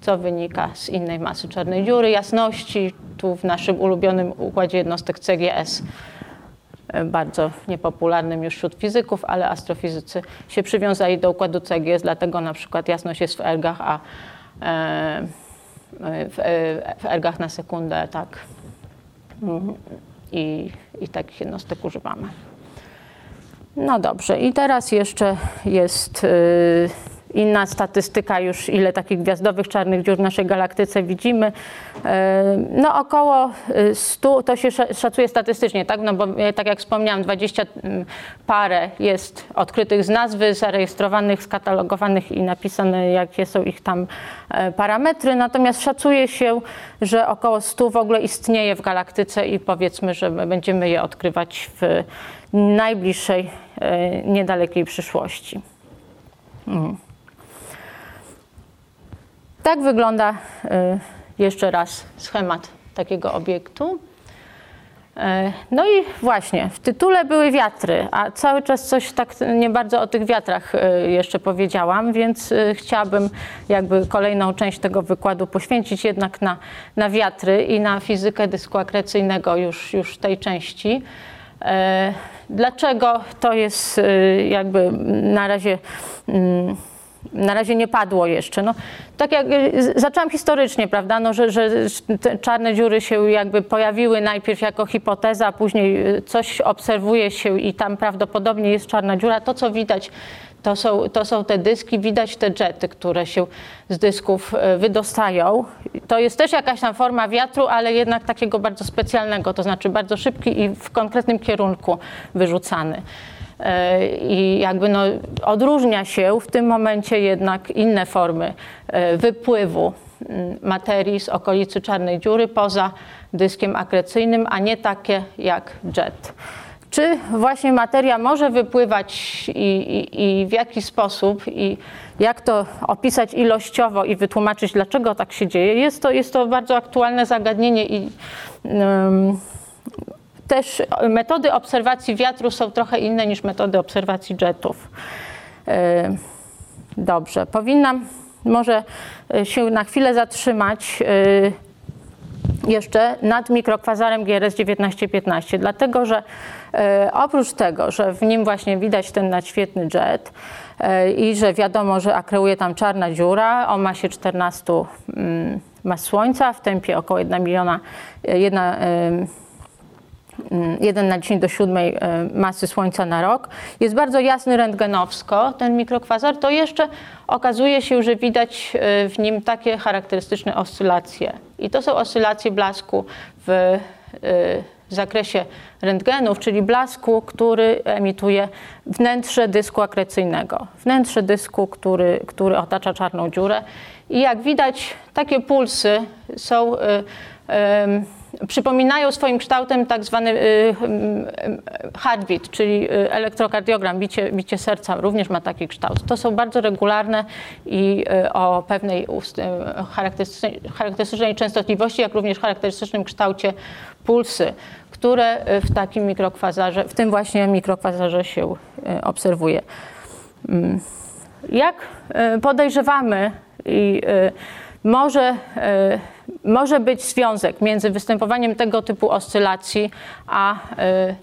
co wynika z innej masy czarnej dziury. Jasności, tu w naszym ulubionym układzie jednostek CGS, e, bardzo niepopularnym już wśród fizyków, ale astrofizycy się przywiązali do układu CGS, dlatego na przykład jasność jest w ergach, a e, w, e, w ergach na sekundę, tak, i, i takich jednostek używamy. No dobrze, i teraz jeszcze jest y, inna statystyka już, ile takich gwiazdowych czarnych dziur w naszej galaktyce widzimy. E, no około 100, to się szacuje statystycznie, tak? No bo e, tak jak wspomniałam, 20 mm, parę jest odkrytych z nazwy, zarejestrowanych, skatalogowanych i napisane, jakie są ich tam e, parametry. Natomiast szacuje się, że około 100 w ogóle istnieje w galaktyce i powiedzmy, że będziemy je odkrywać w najbliższej, niedalekiej przyszłości. Mhm. Tak wygląda y, jeszcze raz schemat takiego obiektu. Y, no i właśnie, w tytule były wiatry, a cały czas coś tak nie bardzo o tych wiatrach y, jeszcze powiedziałam, więc chciałabym jakby kolejną część tego wykładu poświęcić jednak na, na wiatry i na fizykę dysku akrecyjnego już, już tej części. Dlaczego to jest jakby na razie mm, na razie nie padło jeszcze. No, tak jak y, zaczęłam historycznie, prawda, no, że, że czarne dziury się jakby pojawiły najpierw jako hipoteza, później y, coś obserwuje się i tam prawdopodobnie jest czarna dziura. To, co widać, to są, to są te dyski, widać te jety, które się z dysków y, wydostają. To jest też jakaś tam forma wiatru, ale jednak takiego bardzo specjalnego, to znaczy bardzo szybki i w konkretnym kierunku wyrzucany. E, i jakby no, odróżnia się w tym momencie jednak inne formy e, wypływu materii z okolicy czarnej dziury poza dyskiem akrecyjnym, a nie takie jak jet. Czy właśnie materia może wypływać i, i, i w jaki sposób i jak to opisać ilościowo i wytłumaczyć, dlaczego tak się dzieje, jest to, jest to bardzo aktualne zagadnienie i um, też metody obserwacji wiatru są trochę inne niż metody obserwacji jetów. E, dobrze, powinnam może e, się na chwilę zatrzymać e, jeszcze nad mikrokwazarem GRS 1915, dlatego że oprócz tego, że w nim właśnie widać ten nadświetny jet i że wiadomo, że akreuje tam czarna dziura o masie 14 mm, mas Słońca w tempie około 1 miliona, 1 1 na 10 do 7 e, masy Słońca na rok, jest bardzo jasny rentgenowsko, ten mikrokwazar, to jeszcze okazuje się, że widać e, w nim takie charakterystyczne oscylacje. I to są oscylacje blasku w e, zakresie rentgenów, czyli blasku, który emituje wnętrze dysku akrecyjnego. Wnętrze dysku, który, który otacza czarną dziurę. I jak widać, takie pulsy są przypominają swoim kształtem tak zwany heartbeat, czyli elektrokardiogram, bicie, bicie serca również ma taki kształt. To są bardzo regularne i o pewnej charakterystycznej, charakterystycznej częstotliwości, jak również charakterystycznym kształcie pulsy, które w takim mikrokwazarze, w tym właśnie mikrokwazarze się obserwuje. Mm. Jak podejrzewamy i może, może być związek między występowaniem tego typu oscylacji a e,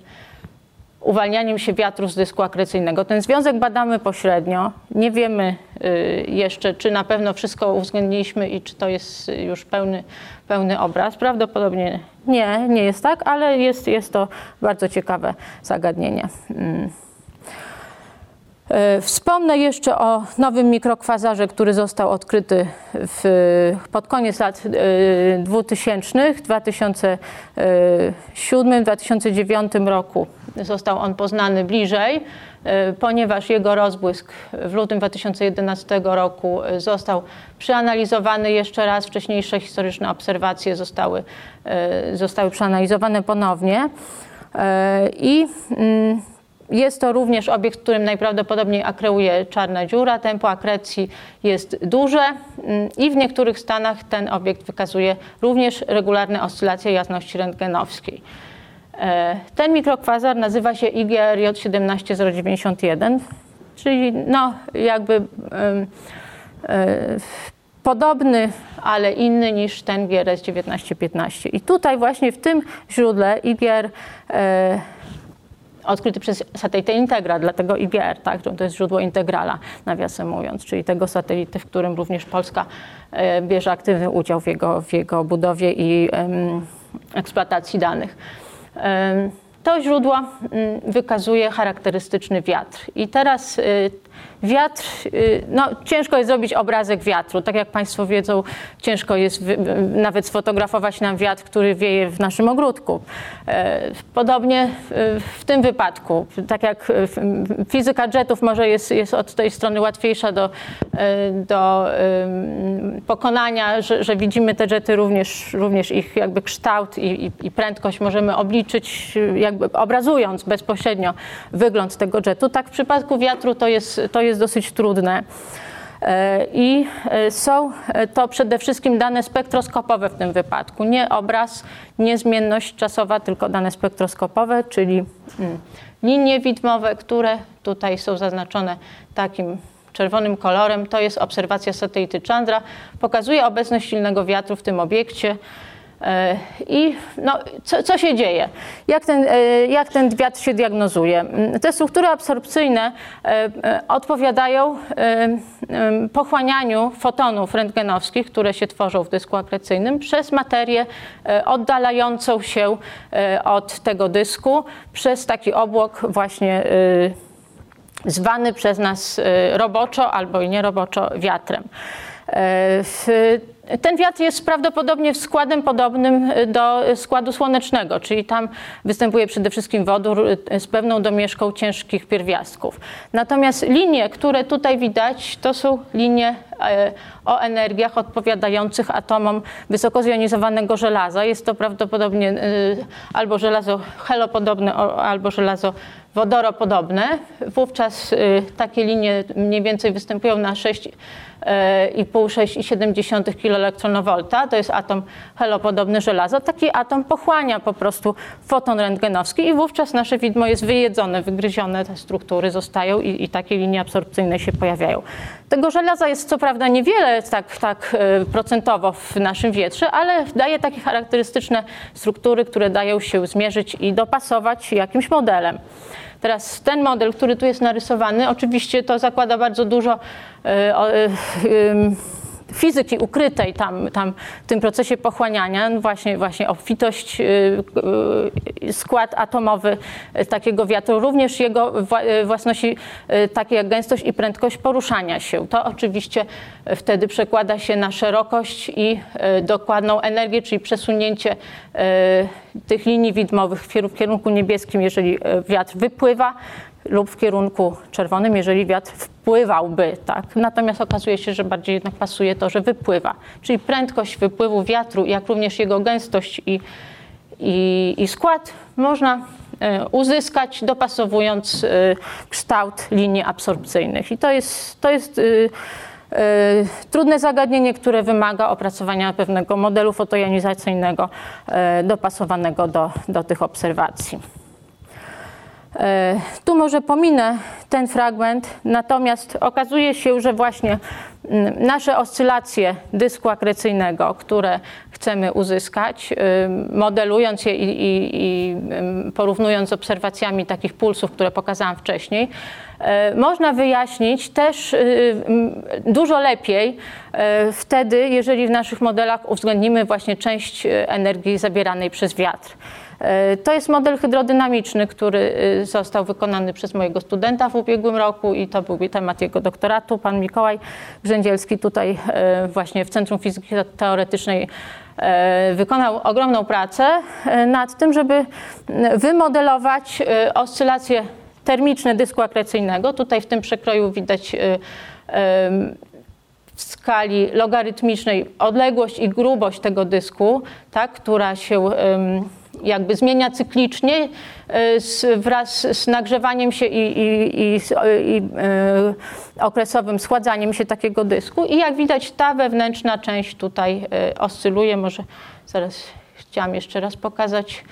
uwalnianiem się wiatru z dysku akrecyjnego. Ten związek badamy pośrednio. Nie wiemy e, jeszcze, czy na pewno wszystko uwzględniliśmy i czy to jest już pełny, pełny obraz. Prawdopodobnie nie, nie jest tak, ale jest, jest to bardzo ciekawe zagadnienie. E, wspomnę jeszcze o nowym mikrokwazarze, który został odkryty w, pod koniec lat 2000, 2007-2009 roku. Został on poznany bliżej, e, ponieważ jego rozbłysk w lutym 2011 roku został przeanalizowany jeszcze raz. Wcześniejsze historyczne obserwacje zostały, e, zostały przeanalizowane ponownie. I mm, jest to również obiekt, w którym najprawdopodobniej akreuje czarna dziura. Tempo akrecji jest duże mm, i w niektórych stanach ten obiekt wykazuje również regularne oscylacje jasności rentgenowskiej. E, ten mikrokwazar nazywa się IGRJ 17091, czyli no jakby yy, podobny, ale inny niż ten GRS 1915. I tutaj właśnie w tym źródle IGR yy, odkryty przez satelitę Integra, dlatego IGR, tak, to jest źródło integrala, nawiasem mówiąc, czyli tego satelity, w którym również Polska e, bierze aktywny udział w jego, w jego budowie i eksploatacji danych. To źródło um, wykazuje charakterystyczny wiatr. I teraz y, Wiatr, y, no ciężko jest zrobić obrazek wiatru. Tak jak Państwo wiedzą, ciężko jest nawet sfotografować nam wiatr, który wieje w naszym ogródku. E, podobnie w tym wypadku, tak jak fizyka jetów może jest, jest od tej strony łatwiejsza do, e, do pokonania, że, że widzimy te jety również, również ich jakby kształt i, i, i prędkość możemy obliczyć, jakby obrazując bezpośrednio wygląd tego jetu. Tak w przypadku wiatru to jest, to jest dosyć trudne. E, I e, są to przede wszystkim dane spektroskopowe w tym wypadku. Nie obraz, nie zmienność czasowa, tylko dane spektroskopowe, czyli mm, linie widmowe, które tutaj są zaznaczone takim czerwonym kolorem. To jest obserwacja satelity Chandra. Pokazuje obecność silnego wiatru w tym obiekcie. E, I no, co, co, się dzieje? Jak ten, e, jak ten wiatr się diagnozuje? Te struktury absorpcyjne e, odpowiadają pochłanianiu fotonów rentgenowskich, które się tworzą w dysku akrecyjnym przez materię oddalającą się od tego dysku przez taki obłok właśnie zwany przez nas roboczo albo i nieroboczo wiatrem. Ten wiatr jest prawdopodobnie składem podobnym y, do składu słonecznego, czyli tam występuje przede wszystkim wodór y, z pewną domieszką ciężkich pierwiastków. Natomiast linie, które tutaj widać, to są linie e, o energiach odpowiadających atomom wysoko zjonizowanego żelaza. Jest to prawdopodobnie albo żelazo helopodobne, albo żelazo wodoropodobne. Wówczas takie linie mniej więcej występują na 6 i pół 6,7 kV. To jest atom helopodobny żelaza. Taki atom pochłania po prostu foton rentgenowski i wówczas nasze widmo jest wyjedzone, wygryzione, te struktury zostają i, i takie linie absorpcyjne się pojawiają. Tego żelaza jest co prawda niewiele tak, tak e, procentowo w naszym wietrze, ale daje takie charakterystyczne struktury, które dają się zmierzyć i dopasować jakimś modelem. Teraz ten model, który tu jest narysowany, oczywiście to zakłada bardzo dużo e, fizyki ukrytej tam, tam w tym procesie pochłaniania, no właśnie, właśnie obfitość, y, y, skład atomowy takiego wiatru, również jego y, własności takie jak gęstość i prędkość poruszania się. To oczywiście wtedy przekłada się na szerokość i dokładną energię, czyli przesunięcie tych linii widmowych w kierunku niebieskim, jeżeli wiatr wypływa, lub w kierunku czerwonym, jeżeli wiatr wpływałby. Tak? Natomiast okazuje się, że bardziej jednak pasuje to, że wypływa. Czyli prędkość wypływu wiatru, jak również jego gęstość i, i, i skład można uzyskać, dopasowując kształt linii absorpcyjnych. I to jest, to jest trudne zagadnienie, które wymaga opracowania pewnego modelu fotojonizacyjnego dopasowanego do, do tych obserwacji. Tu może pominę ten fragment, natomiast okazuje się, że właśnie mm, nasze oscylacje dysku akrecyjnego, które chcemy uzyskać, modelując je i, i, i porównując z obserwacjami takich pulsów, które pokazałam wcześniej, można wyjaśnić też dużo lepiej wtedy, jeżeli w naszych modelach uwzględnimy właśnie część energii zabieranej przez wiatr. To jest model hydrodynamiczny, który y, został wykonany przez mojego studenta w ubiegłym roku i to był temat jego doktoratu. Pan Mikołaj Grzędzielski tutaj e, właśnie w Centrum Fizyki Teoretycznej e, wykonał ogromną pracę nad tym, żeby wymodelować oscylacje termiczne dysku akrecyjnego. Tutaj w tym przekroju widać w skali logarytmicznej odległość i grubość tego dysku, tak, która się jakby zmienia cyklicznie z, wraz z nagrzewaniem się i, i, i, i e, okresowym schładzaniem się takiego dysku. I jak widać, ta wewnętrzna część tutaj e, oscyluje. Może zaraz chciałam jeszcze raz pokazać,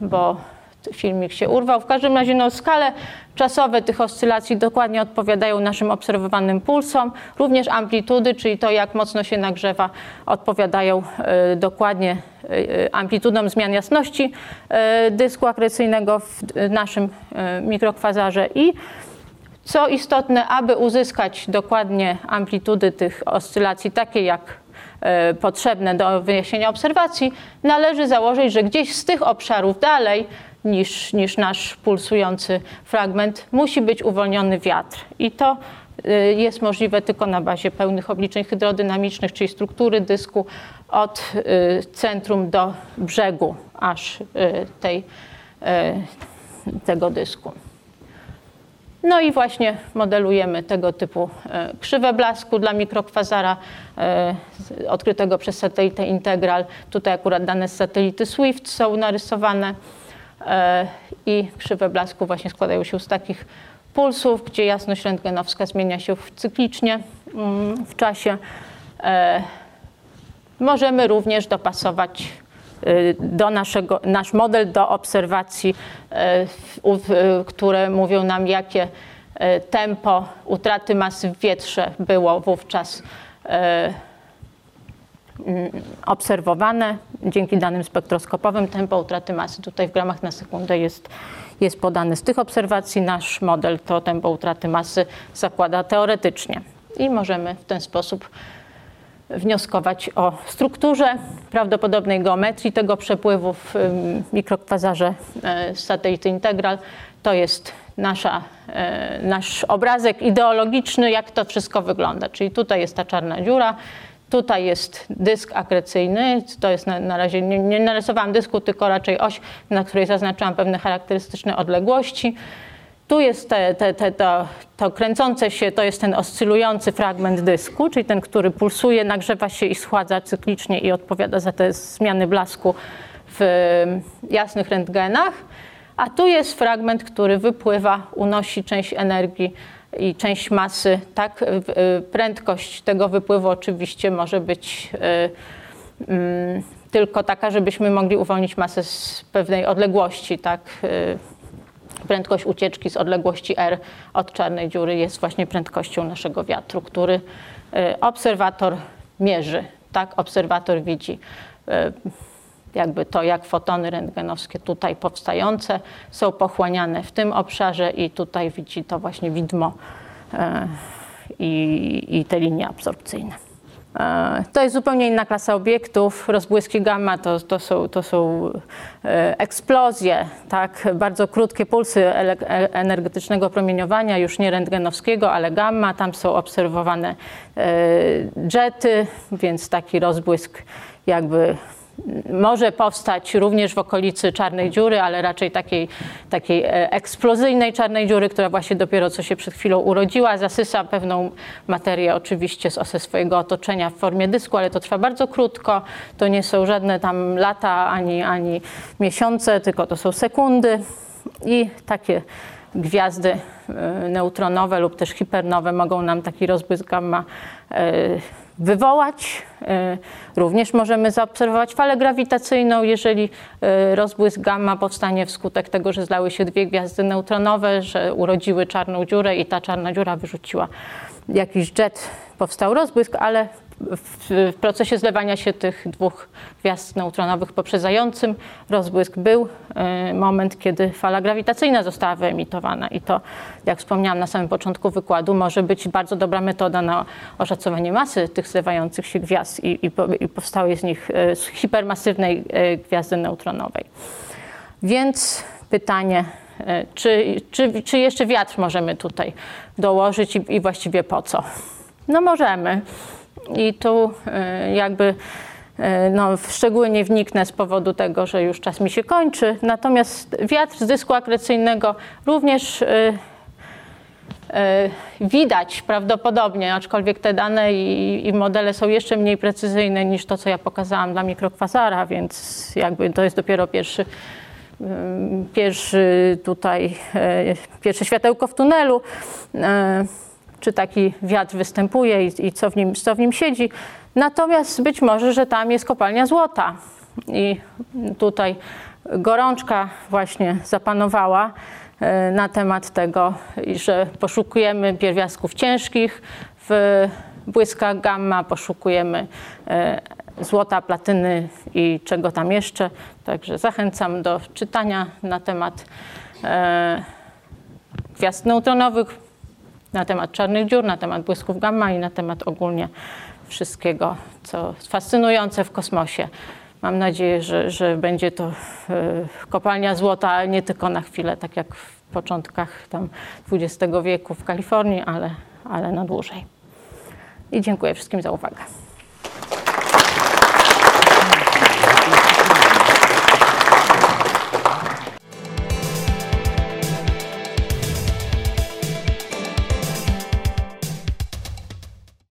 bo filmik się urwał. W każdym razie no, skale czasowe tych oscylacji dokładnie odpowiadają naszym obserwowanym pulsom. Również amplitudy, czyli to jak mocno się nagrzewa, odpowiadają y, dokładnie y, amplitudom zmian jasności y, dysku akrecyjnego w naszym mikrokwazarze i co istotne, aby uzyskać dokładnie amplitudy tych oscylacji, takie jak potrzebne do wyjaśnienia obserwacji, należy założyć, że gdzieś z tych obszarów dalej niż, niż nasz pulsujący fragment, musi być uwolniony wiatr. I to y, jest możliwe tylko na bazie pełnych obliczeń hydrodynamicznych, czyli struktury dysku od y, centrum do brzegu aż y, tej, tego dysku. No i właśnie modelujemy tego typu krzywe blasku dla mikrokwazara odkrytego przez satelitę Integral. Tutaj akurat dane z satelity SWIFT są narysowane. E, i krzywe blasku właśnie składają się z takich pulsów, gdzie jasność rentgenowska zmienia się cyklicznie mm, w czasie. E, możemy również dopasować y, do naszego, nasz model do obserwacji, e, które mówią nam, jakie tempo utraty masy w wietrze było wówczas Mm, obserwowane dzięki danym spektroskopowym. Tempo utraty masy tutaj w gramach na sekundę jest, jest podane z tych obserwacji. Nasz model to tempo utraty masy zakłada teoretycznie i możemy w ten sposób wnioskować o strukturze, prawdopodobnej geometrii tego przepływu w mikrokwazarze e, satelity Integral. To jest nasza, e, nasz obrazek ideologiczny, jak to wszystko wygląda. Czyli tutaj jest ta czarna dziura, Tutaj jest dysk akrecyjny, to jest na, na razie, nie, nie, narysowałam dysku, tylko raczej oś, na której zaznaczyłam pewne charakterystyczne odległości. Tu jest te, te, te, to, to kręcące się, to jest ten oscylujący fragment dysku, czyli ten, który pulsuje, nagrzewa się i schładza cyklicznie i odpowiada za te zmiany blasku w jasnych rentgenach. A tu jest fragment, który wypływa, unosi część energii i część masy, tak, y, prędkość tego wypływu oczywiście może być y, mm, tylko taka, żebyśmy mogli uwolnić masę z pewnej odległości, tak. Y, prędkość ucieczki z odległości r od czarnej dziury jest właśnie prędkością naszego wiatru, który obserwator mierzy, tak, obserwator widzi jakby to, jak fotony rentgenowskie tutaj powstające są pochłaniane w tym obszarze i tutaj widzi to właśnie widmo e, i, i te linie absorpcyjne. E, to jest zupełnie inna klasa obiektów. Rozbłyski gamma to, to, są, to są e, eksplozje, tak? bardzo krótkie pulsy energetycznego promieniowania, już nie rentgenowskiego, ale gamma. Tam są obserwowane jety, więc taki rozbłysk jakby może powstać również w okolicy czarnej dziury, ale raczej takiej, takiej e, eksplozyjnej czarnej dziury, która właśnie dopiero co się przed chwilą urodziła, zasysa pewną materię oczywiście z swojego otoczenia w formie dysku, ale to trwa bardzo krótko. To nie są żadne tam lata ani, ani miesiące, tylko to są sekundy i takie gwiazdy e, neutronowe lub też hipernowe mogą nam taki rozbłysk gamma e, wywołać. E, również możemy zaobserwować falę grawitacyjną, jeżeli rozbłysk gamma powstanie wskutek tego, że zlały się dwie gwiazdy neutronowe, że urodziły czarną dziurę i ta czarna dziura wyrzuciła jakiś jet, powstał rozbłysk, ale w, procesie zlewania się tych dwóch gwiazd neutronowych poprzedzającym rozbłysk był e, moment, kiedy fala grawitacyjna została wyemitowana i to, jak wspomniałam na samym początku wykładu, może być bardzo dobra metoda na oszacowanie masy tych zlewających się gwiazd i, i, i powstałej z nich e, z hipermasywnej e, gwiazdy neutronowej. Więc pytanie, czy, czy, czy jeszcze wiatr możemy tutaj dołożyć i, i właściwie po co? No możemy. I tu e, jakby e, no, w szczegóły nie wniknę z powodu tego, że już czas mi się kończy. Natomiast wiatr z dysku akrecyjnego również e, widać prawdopodobnie, aczkolwiek te dane i, i, modele są jeszcze mniej precyzyjne niż to, co ja pokazałam dla mikrokwazara, więc jakby to jest dopiero pierwszy, pierwszy tutaj, pierwsze światełko w tunelu czy taki wiatr występuje i, i, co, w nim, co w nim siedzi. Natomiast być może, że tam jest kopalnia złota i tutaj gorączka właśnie zapanowała e, na temat tego, że poszukujemy pierwiastków ciężkich w błyskach gamma, poszukujemy e, złota, platyny i czego tam jeszcze. Także zachęcam do czytania na temat e, gwiazd neutronowych, na temat czarnych dziur, na temat błysków gamma i na temat ogólnie wszystkiego, co fascynujące w kosmosie. Mam nadzieję, że, że będzie to e, kopalnia złota, ale nie tylko na chwilę, tak jak w początkach tam XX wieku w Kalifornii, ale, ale na dłużej. I dziękuję wszystkim za uwagę.